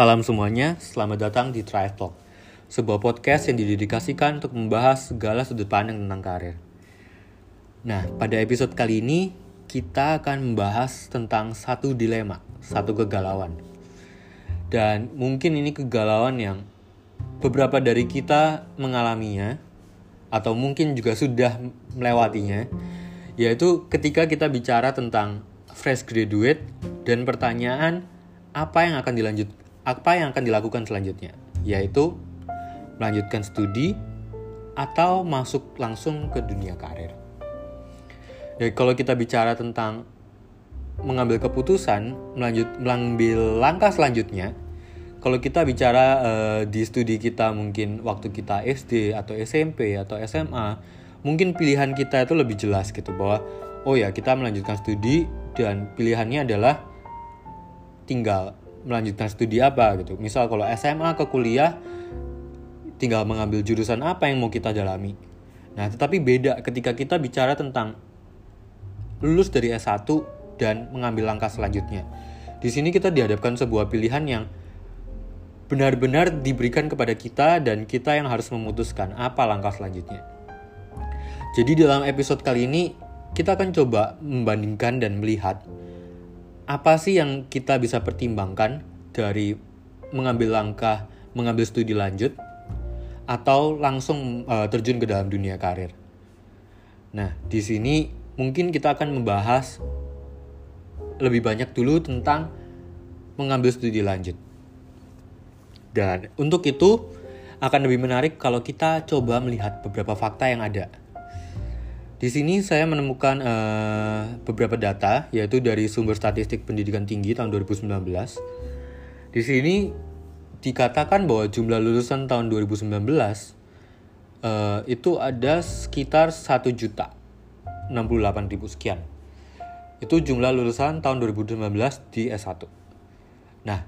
Salam semuanya, selamat datang di Trial Talk, sebuah podcast yang didedikasikan untuk membahas segala sudut pandang tentang karir. Nah, pada episode kali ini kita akan membahas tentang satu dilema, satu kegalauan. Dan mungkin ini kegalauan yang beberapa dari kita mengalaminya atau mungkin juga sudah melewatinya, yaitu ketika kita bicara tentang fresh graduate dan pertanyaan apa yang akan dilanjut apa yang akan dilakukan selanjutnya, yaitu melanjutkan studi atau masuk langsung ke dunia karir. Ya, kalau kita bicara tentang mengambil keputusan, melanjut, mengambil langkah selanjutnya, kalau kita bicara uh, di studi kita mungkin waktu kita SD atau SMP atau SMA, mungkin pilihan kita itu lebih jelas gitu bahwa oh ya kita melanjutkan studi dan pilihannya adalah tinggal melanjutkan studi apa gitu. Misal kalau SMA ke kuliah tinggal mengambil jurusan apa yang mau kita dalami. Nah, tetapi beda ketika kita bicara tentang lulus dari S1 dan mengambil langkah selanjutnya. Di sini kita dihadapkan sebuah pilihan yang benar-benar diberikan kepada kita dan kita yang harus memutuskan apa langkah selanjutnya. Jadi dalam episode kali ini kita akan coba membandingkan dan melihat apa sih yang kita bisa pertimbangkan dari mengambil langkah mengambil studi lanjut atau langsung uh, terjun ke dalam dunia karir. Nah, di sini mungkin kita akan membahas lebih banyak dulu tentang mengambil studi lanjut. Dan untuk itu akan lebih menarik kalau kita coba melihat beberapa fakta yang ada di sini saya menemukan uh, beberapa data, yaitu dari sumber statistik pendidikan tinggi tahun 2019. Di sini dikatakan bahwa jumlah lulusan tahun 2019 uh, eh, itu ada sekitar 1 juta 68 ribu sekian. Itu jumlah lulusan tahun 2019 di S1. Nah,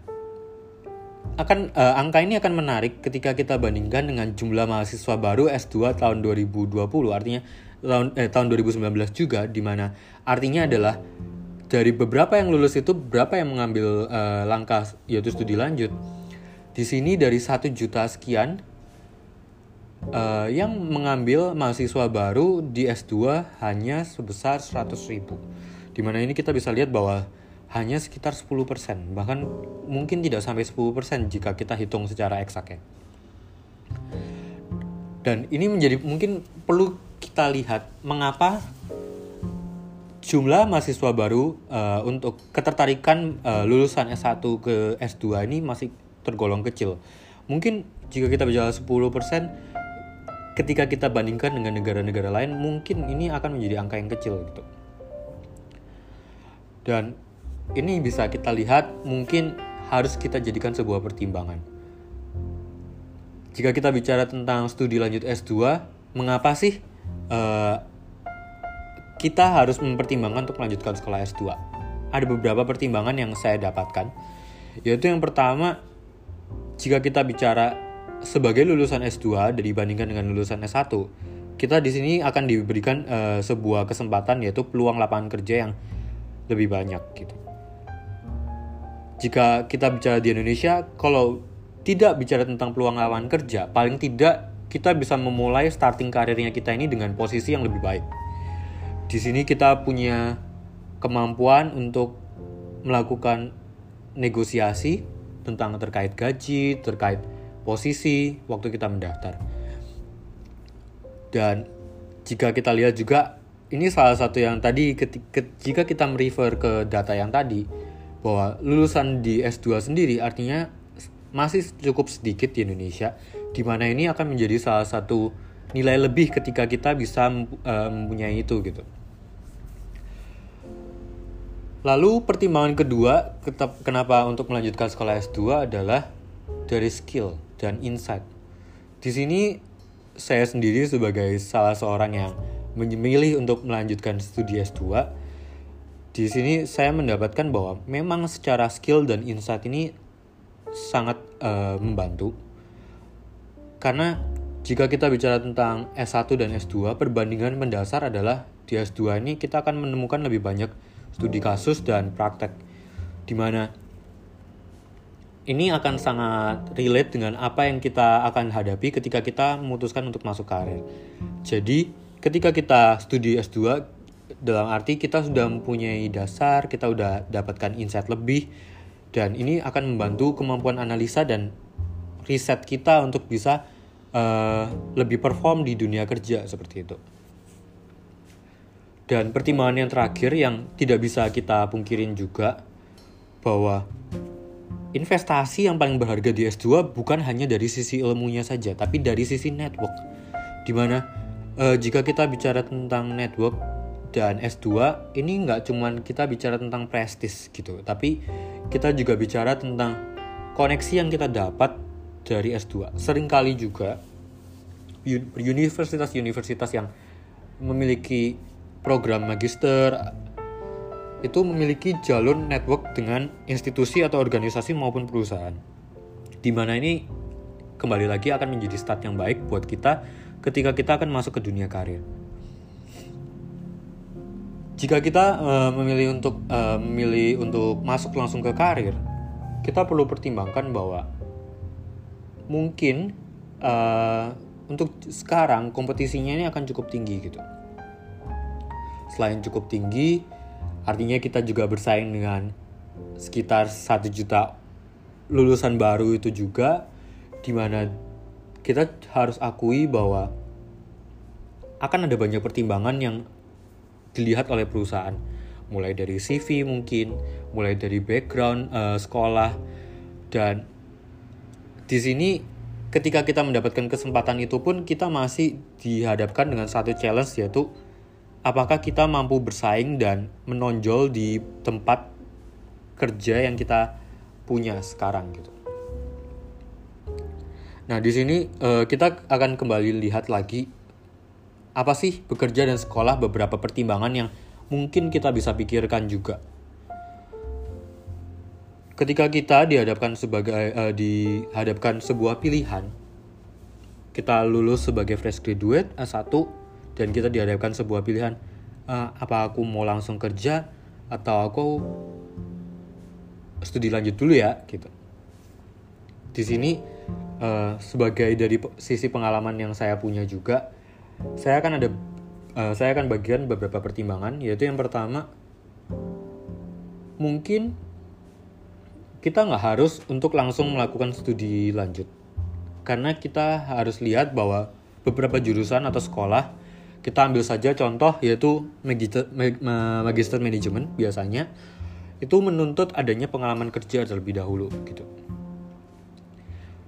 akan uh, angka ini akan menarik ketika kita bandingkan dengan jumlah mahasiswa baru S2 tahun 2020 artinya tahun eh, tahun 2019 juga di mana artinya adalah dari beberapa yang lulus itu berapa yang mengambil uh, langkah yaitu studi lanjut. Di sini dari satu juta sekian uh, yang mengambil mahasiswa baru di S2 hanya sebesar 100 ribu. Di mana ini kita bisa lihat bahwa hanya sekitar 10%, bahkan mungkin tidak sampai 10% jika kita hitung secara eksak ya. Dan ini menjadi mungkin perlu kita lihat mengapa jumlah mahasiswa baru uh, untuk ketertarikan uh, lulusan S1 ke S2 ini masih tergolong kecil. Mungkin jika kita bicara 10% ketika kita bandingkan dengan negara-negara lain mungkin ini akan menjadi angka yang kecil gitu. Dan ini bisa kita lihat mungkin harus kita jadikan sebuah pertimbangan. Jika kita bicara tentang studi lanjut S2, mengapa sih uh, kita harus mempertimbangkan untuk melanjutkan sekolah S2. Ada beberapa pertimbangan yang saya dapatkan, yaitu yang pertama, jika kita bicara sebagai lulusan S2 dibandingkan dengan lulusan S1, kita di sini akan diberikan uh, sebuah kesempatan yaitu peluang lapangan kerja yang lebih banyak gitu. Jika kita bicara di Indonesia, kalau tidak bicara tentang peluang lapangan kerja, paling tidak kita bisa memulai starting karirnya kita ini dengan posisi yang lebih baik. Di sini kita punya kemampuan untuk melakukan negosiasi tentang terkait gaji, terkait posisi waktu kita mendaftar. Dan jika kita lihat juga ini salah satu yang tadi ketika, jika kita merefer ke data yang tadi bahwa lulusan di S2 sendiri artinya masih cukup sedikit di Indonesia di mana ini akan menjadi salah satu nilai lebih ketika kita bisa uh, mempunyai itu gitu. Lalu pertimbangan kedua kenapa untuk melanjutkan sekolah S2 adalah dari skill dan insight. Di sini saya sendiri sebagai salah seorang yang memilih untuk melanjutkan studi S2 di sini saya mendapatkan bahwa memang secara skill dan insight ini sangat uh, membantu karena jika kita bicara tentang S1 dan S2, perbandingan mendasar adalah di S2 ini kita akan menemukan lebih banyak studi kasus dan praktek. Di mana ini akan sangat relate dengan apa yang kita akan hadapi ketika kita memutuskan untuk masuk karir. Jadi, ketika kita studi S2 dalam arti kita sudah mempunyai dasar, kita sudah dapatkan insight lebih dan ini akan membantu kemampuan analisa dan riset kita untuk bisa uh, lebih perform di dunia kerja seperti itu. Dan pertimbangan yang terakhir yang tidak bisa kita pungkirin juga bahwa investasi yang paling berharga di S2 bukan hanya dari sisi ilmunya saja, tapi dari sisi network. Di mana uh, jika kita bicara tentang network dan S2, ini nggak cuman kita bicara tentang prestis gitu, tapi kita juga bicara tentang koneksi yang kita dapat dari S2. Seringkali juga universitas-universitas yang memiliki program magister itu memiliki jalur network dengan institusi atau organisasi maupun perusahaan. Di mana ini kembali lagi akan menjadi start yang baik buat kita ketika kita akan masuk ke dunia karir. Jika kita uh, memilih untuk uh, memilih untuk masuk langsung ke karir, kita perlu pertimbangkan bahwa mungkin uh, untuk sekarang kompetisinya ini akan cukup tinggi gitu. Selain cukup tinggi, Artinya kita juga bersaing dengan sekitar satu juta lulusan baru itu juga di mana kita harus akui bahwa akan ada banyak pertimbangan yang dilihat oleh perusahaan mulai dari CV mungkin mulai dari background uh, sekolah dan di sini ketika kita mendapatkan kesempatan itu pun kita masih dihadapkan dengan satu challenge yaitu apakah kita mampu bersaing dan menonjol di tempat kerja yang kita punya sekarang gitu. Nah, di sini uh, kita akan kembali lihat lagi apa sih bekerja dan sekolah beberapa pertimbangan yang mungkin kita bisa pikirkan juga. Ketika kita dihadapkan sebagai uh, dihadapkan sebuah pilihan, kita lulus sebagai fresh graduate S1 dan kita dihadapkan sebuah pilihan uh, apa aku mau langsung kerja atau aku studi lanjut dulu ya gitu di sini uh, sebagai dari sisi pengalaman yang saya punya juga saya akan ada uh, saya akan bagian beberapa pertimbangan yaitu yang pertama mungkin kita nggak harus untuk langsung melakukan studi lanjut karena kita harus lihat bahwa beberapa jurusan atau sekolah kita ambil saja contoh yaitu magister, magister manajemen biasanya itu menuntut adanya pengalaman kerja terlebih dahulu gitu.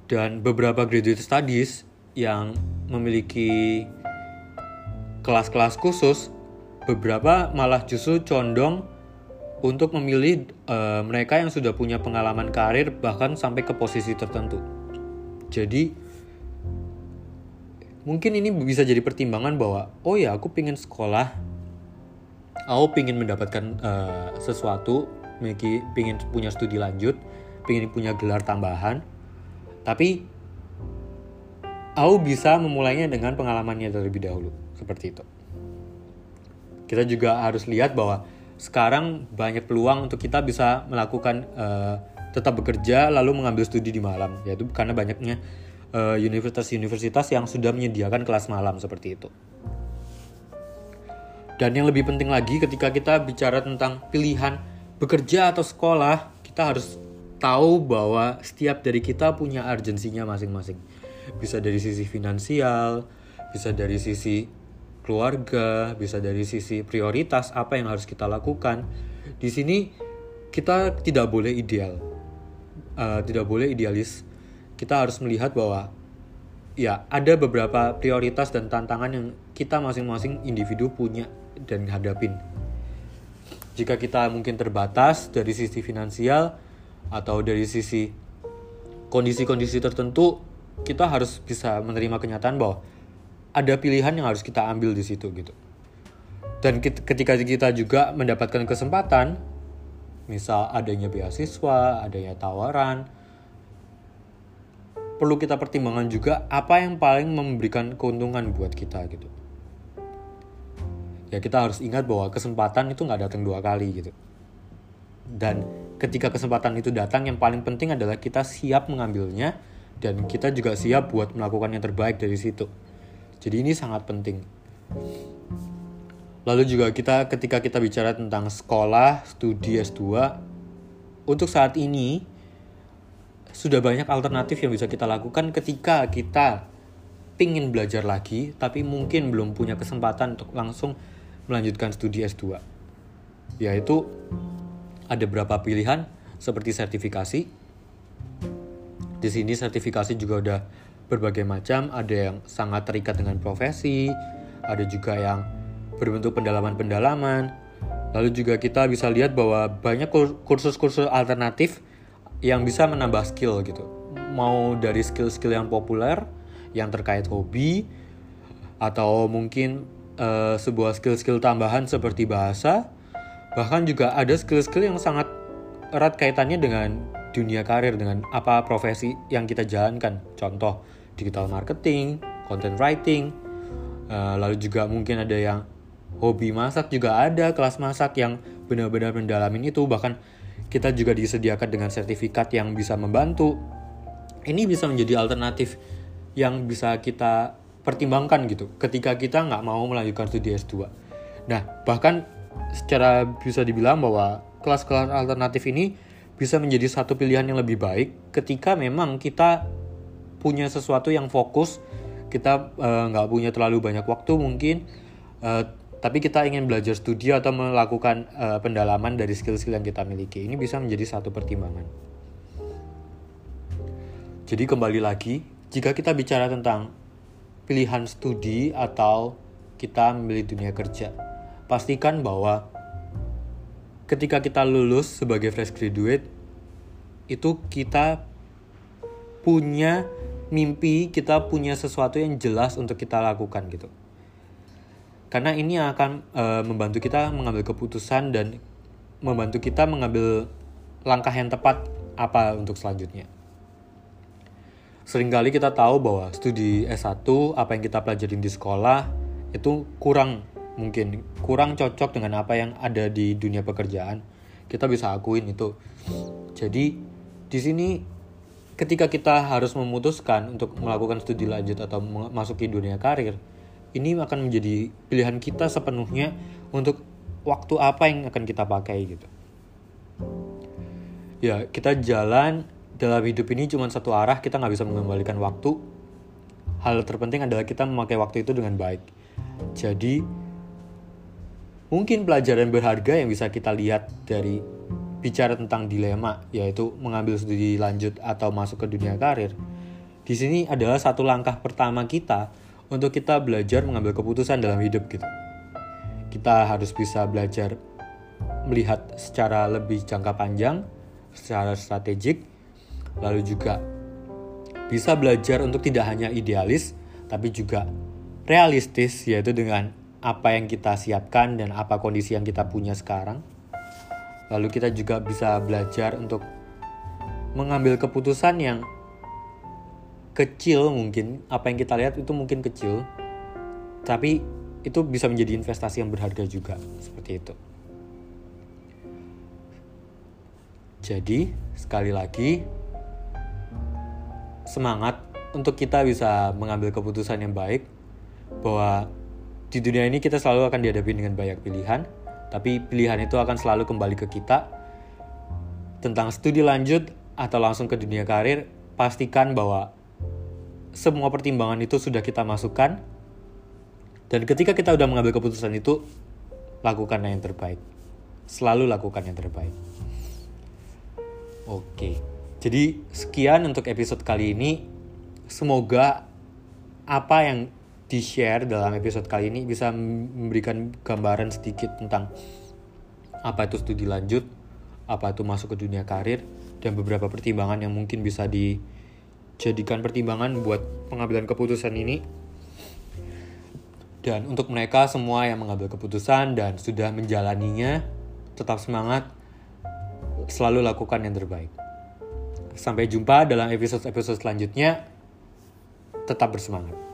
Dan beberapa graduate studies yang memiliki kelas-kelas khusus beberapa malah justru condong untuk memilih uh, mereka yang sudah punya pengalaman karir bahkan sampai ke posisi tertentu. Jadi mungkin ini bisa jadi pertimbangan bahwa oh ya aku pingin sekolah aku pingin mendapatkan uh, sesuatu memiliki pingin punya studi lanjut pingin punya gelar tambahan tapi aku bisa memulainya dengan pengalamannya terlebih dahulu seperti itu kita juga harus lihat bahwa sekarang banyak peluang untuk kita bisa melakukan uh, tetap bekerja lalu mengambil studi di malam yaitu karena banyaknya Eh, universitas-universitas uh, yang sudah menyediakan kelas malam seperti itu. Dan yang lebih penting lagi ketika kita bicara tentang pilihan bekerja atau sekolah, kita harus tahu bahwa setiap dari kita punya urgensinya masing-masing. Bisa dari sisi finansial, bisa dari sisi keluarga, bisa dari sisi prioritas apa yang harus kita lakukan. Di sini kita tidak boleh ideal, uh, tidak boleh idealis kita harus melihat bahwa ya ada beberapa prioritas dan tantangan yang kita masing-masing individu punya dan hadapin. Jika kita mungkin terbatas dari sisi finansial atau dari sisi kondisi-kondisi tertentu, kita harus bisa menerima kenyataan bahwa ada pilihan yang harus kita ambil di situ gitu. Dan ketika kita juga mendapatkan kesempatan, misal adanya beasiswa, adanya tawaran, perlu kita pertimbangkan juga apa yang paling memberikan keuntungan buat kita gitu ya kita harus ingat bahwa kesempatan itu nggak datang dua kali gitu dan ketika kesempatan itu datang yang paling penting adalah kita siap mengambilnya dan kita juga siap buat melakukan yang terbaik dari situ. Jadi ini sangat penting. Lalu juga kita ketika kita bicara tentang sekolah, studi S2 untuk saat ini sudah banyak alternatif yang bisa kita lakukan ketika kita pingin belajar lagi tapi mungkin belum punya kesempatan untuk langsung melanjutkan studi S2 yaitu ada beberapa pilihan seperti sertifikasi di sini sertifikasi juga udah berbagai macam ada yang sangat terikat dengan profesi ada juga yang berbentuk pendalaman-pendalaman lalu juga kita bisa lihat bahwa banyak kursus-kursus alternatif yang bisa menambah skill gitu. Mau dari skill-skill yang populer yang terkait hobi atau mungkin uh, sebuah skill-skill tambahan seperti bahasa, bahkan juga ada skill-skill yang sangat erat kaitannya dengan dunia karir dengan apa profesi yang kita jalankan. Contoh digital marketing, content writing, uh, lalu juga mungkin ada yang hobi masak juga ada kelas masak yang benar-benar mendalamin itu bahkan kita juga disediakan dengan sertifikat yang bisa membantu. Ini bisa menjadi alternatif yang bisa kita pertimbangkan gitu ketika kita nggak mau melanjutkan studi S2. Nah, bahkan secara bisa dibilang bahwa kelas-kelas alternatif ini bisa menjadi satu pilihan yang lebih baik ketika memang kita punya sesuatu yang fokus, kita eh, nggak uh, punya terlalu banyak waktu mungkin, uh, tapi kita ingin belajar studi atau melakukan uh, pendalaman dari skill-skill yang kita miliki. Ini bisa menjadi satu pertimbangan. Jadi kembali lagi, jika kita bicara tentang pilihan studi atau kita memilih dunia kerja, pastikan bahwa ketika kita lulus sebagai fresh graduate, itu kita punya mimpi, kita punya sesuatu yang jelas untuk kita lakukan gitu karena ini akan uh, membantu kita mengambil keputusan dan membantu kita mengambil langkah yang tepat apa untuk selanjutnya. Seringkali kita tahu bahwa studi S1 apa yang kita pelajarin di sekolah itu kurang mungkin kurang cocok dengan apa yang ada di dunia pekerjaan. Kita bisa akuin itu. Jadi di sini ketika kita harus memutuskan untuk melakukan studi lanjut atau memasuki dunia karir, ini akan menjadi pilihan kita sepenuhnya untuk waktu apa yang akan kita pakai gitu. Ya, kita jalan dalam hidup ini cuma satu arah, kita nggak bisa mengembalikan waktu. Hal terpenting adalah kita memakai waktu itu dengan baik. Jadi, mungkin pelajaran berharga yang bisa kita lihat dari bicara tentang dilema, yaitu mengambil studi lanjut atau masuk ke dunia karir. Di sini adalah satu langkah pertama kita untuk kita belajar mengambil keputusan dalam hidup gitu. Kita harus bisa belajar melihat secara lebih jangka panjang, secara strategik, lalu juga bisa belajar untuk tidak hanya idealis, tapi juga realistis, yaitu dengan apa yang kita siapkan dan apa kondisi yang kita punya sekarang. Lalu kita juga bisa belajar untuk mengambil keputusan yang kecil mungkin. Apa yang kita lihat itu mungkin kecil tapi itu bisa menjadi investasi yang berharga juga seperti itu. Jadi sekali lagi semangat untuk kita bisa mengambil keputusan yang baik bahwa di dunia ini kita selalu akan dihadapi dengan banyak pilihan tapi pilihan itu akan selalu kembali ke kita. Tentang studi lanjut atau langsung ke dunia karir pastikan bahwa semua pertimbangan itu sudah kita masukkan. Dan ketika kita udah mengambil keputusan itu lakukan yang terbaik. Selalu lakukan yang terbaik. Oke. Jadi sekian untuk episode kali ini. Semoga apa yang di share dalam episode kali ini bisa memberikan gambaran sedikit tentang apa itu studi lanjut apa itu masuk ke dunia karir dan beberapa pertimbangan yang mungkin bisa di jadikan pertimbangan buat pengambilan keputusan ini. Dan untuk mereka semua yang mengambil keputusan dan sudah menjalaninya, tetap semangat, selalu lakukan yang terbaik. Sampai jumpa dalam episode-episode selanjutnya. Tetap bersemangat.